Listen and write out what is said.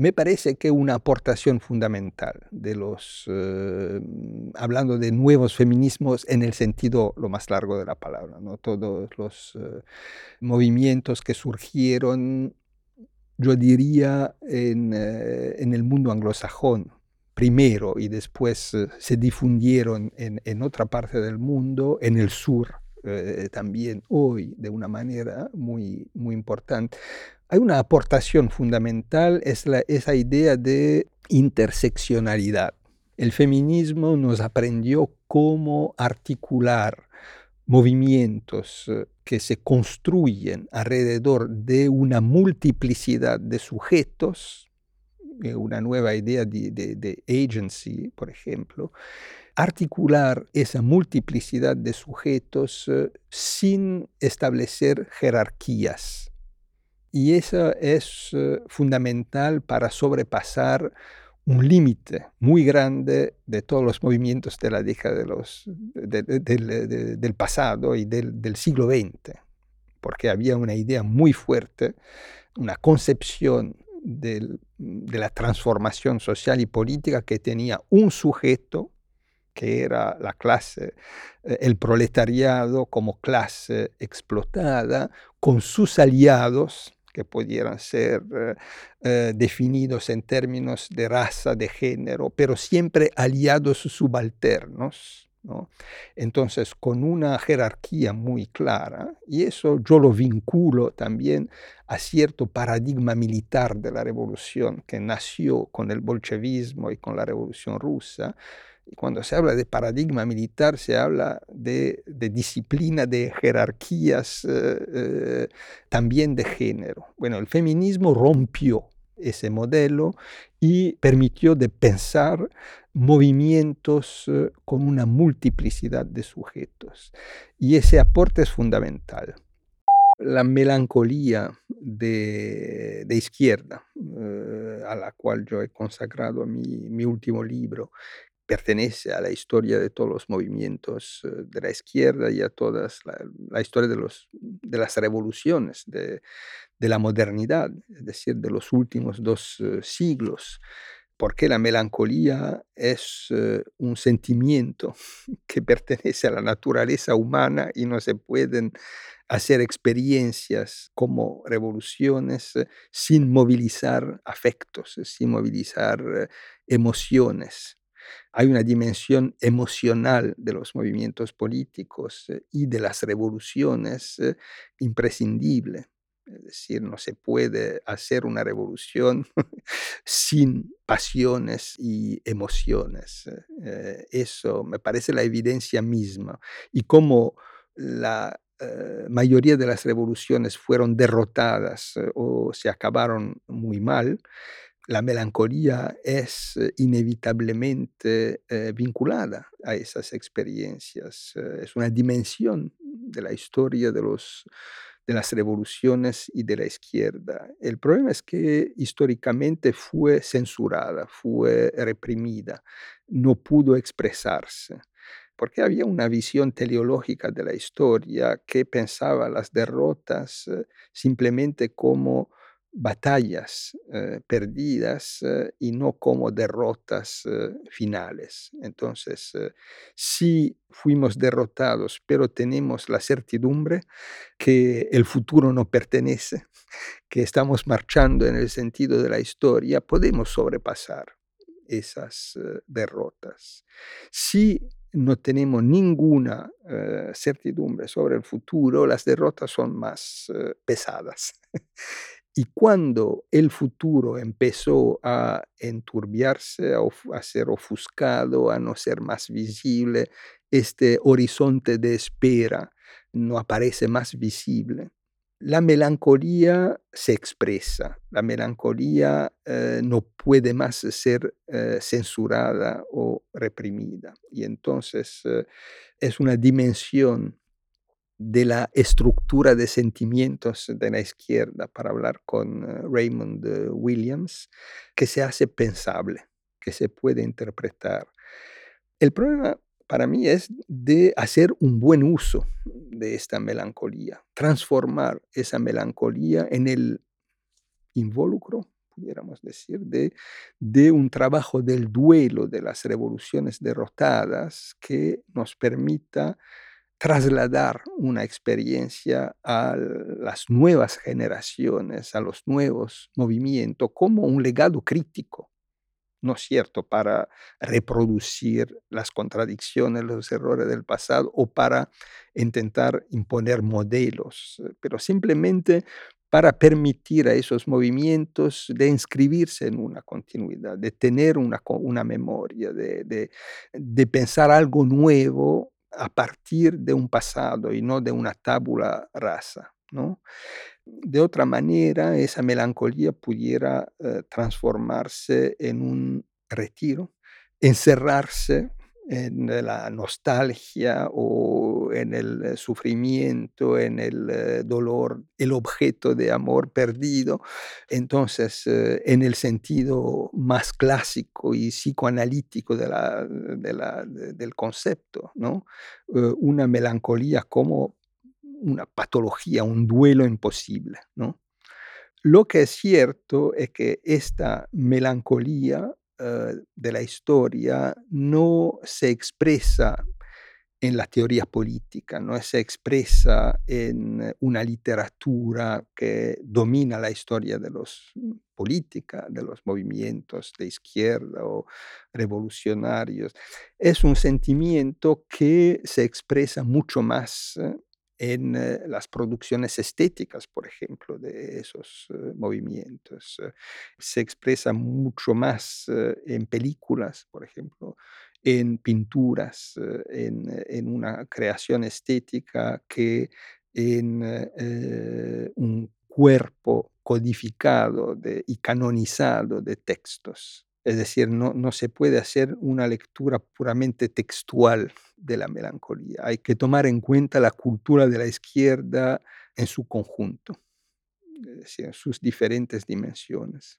me parece que una aportación fundamental de los, eh, hablando de nuevos feminismos en el sentido lo más largo de la palabra, ¿no? todos los eh, movimientos que surgieron, yo diría, en, eh, en, el mundo anglosajón primero y después se difundieron en, otra parte del mundo, en el sur también hoy de una manera muy, muy importante hay una aportación fundamental, es esa idea de interseccionalidad. El feminismo nos aprendió cómo articular movimientos eh, que se construyen alrededor de una multiplicidad de sujetos, eh, una nueva idea de, de, agency, por ejemplo, articular esa multiplicidad de sujetos eh, sin establecer jerarquías. Y eso es eh, fundamental para sobrepasar un límite muy grande de todos los movimientos de la década de los, del pasado y del, siglo XX, porque había una idea muy fuerte, una concepción de la transformación social y política que tenía un sujeto que era la clase, eh, el proletariado como clase explotada, con sus aliados, que pudieran ser eh, eh, definidos en términos de raza, de género, pero siempre aliados subalternos. Entonces, con una jerarquía muy clara, y eso yo lo vinculo también a cierto paradigma militar de la revolución que nació con el bolchevismo y con la revolución rusa, y cuando se habla de paradigma militar, se habla de, disciplina, de jerarquías, eh, eh, también de género. Bueno, el feminismo rompió ese modelo y permitió de pensar movimientos eh, con una multiplicidad de sujetos. Y ese aporte es fundamental. La melancolía de, izquierda, a la cual yo he consagrado mi, mi último libro, pertenece a la historia de todos los movimientos eh, de la izquierda y a toda la, historia de, los, de las revoluciones, de, la modernidad, es decir, de los últimos dos eh, siglos, porque la melancolía es eh, un sentimiento que pertenece a la naturaleza humana y no se pueden hacer experiencias como revoluciones sin movilizar afectos, sin movilizar emociones hay una dimensión emocional de los movimientos políticos eh, y de las revoluciones eh, imprescindible. Es decir, no se puede hacer una revolución sin pasiones y emociones. Eh, eso me parece la evidencia misma. Y como la mayoría de las revoluciones fueron derrotadas o se acabaron muy mal, la melancolía es eh, inevitablemente eh, vinculada a esas experiencias. Eh, es una dimensión de la historia de, de las revoluciones y de la izquierda. El problema es que históricamente fue censurada, fue reprimida, no pudo expresarse porque había una visión teleológica de la historia que pensaba las derrotas simplemente como batallas eh, perdidas eh, y no como derrotas eh, finales. Entonces, si fuimos derrotados, pero tenemos la certidumbre que el futuro no pertenece, que estamos marchando en el sentido de la historia, podemos sobrepasar esas derrotas. Si no tenemos ninguna certidumbre sobre el futuro, las derrotas son más pesadas. Y cuando el futuro empezó a enturbiarse, a, ser ofuscado, a no ser más visible, este horizonte de espera no aparece más visible. La melancolía se expresa, la melancolía eh, no puede más ser eh, censurada o reprimida. Y entonces eh, es una dimensión de la estructura de sentimientos de la izquierda, para hablar con eh, Raymond eh, Williams, que se hace pensable, que se puede interpretar. El problema para mí es de hacer un buen uso de esta melancolía, transformar esa melancolía en el involucro, pudiéramos decir, de, de un trabajo del duelo de las revoluciones derrotadas que nos permita trasladar una experiencia a las nuevas generaciones, a los nuevos movimientos, como un legado crítico, ¿no es cierto?, para reproducir las contradicciones, los errores del pasado o para intentar imponer modelos, pero simplemente para permitir a esos movimientos de inscribirse en una continuidad, de tener una, una memoria, de, de, de pensar algo nuevo a partir de un pasado y no de una tabula rasa. ¿no? De otra manera, esa melancolía pudiera eh, transformarse en un retiro, encerrarse en la nostalgia o en el eh, sufrimiento, en el eh, dolor, el objeto de amor perdido. Entonces, eh, en el sentido más clásico y psicoanalítico del concepto, ¿no? una melancolía como una patología, un duelo imposible. Lo que es cierto es que esta melancolía eh, de la historia no se expresa en la teoría política, no se expresa en una literatura que domina la historia de los mm, política, de los movimientos de izquierda o revolucionarios. Es un sentimiento que se expresa mucho más eh, en eh, las producciones estéticas, por ejemplo, de esos eh, movimientos. Eh, se expresa mucho más en películas, por ejemplo, en pinturas, en, en, una creación estética que en un cuerpo codificado y canonizado de textos. Es decir, no, no, se puede hacer una lectura puramente textual de la melancolía. Hay que tomar en cuenta la cultura de la izquierda en su conjunto, es decir, sus diferentes dimensiones.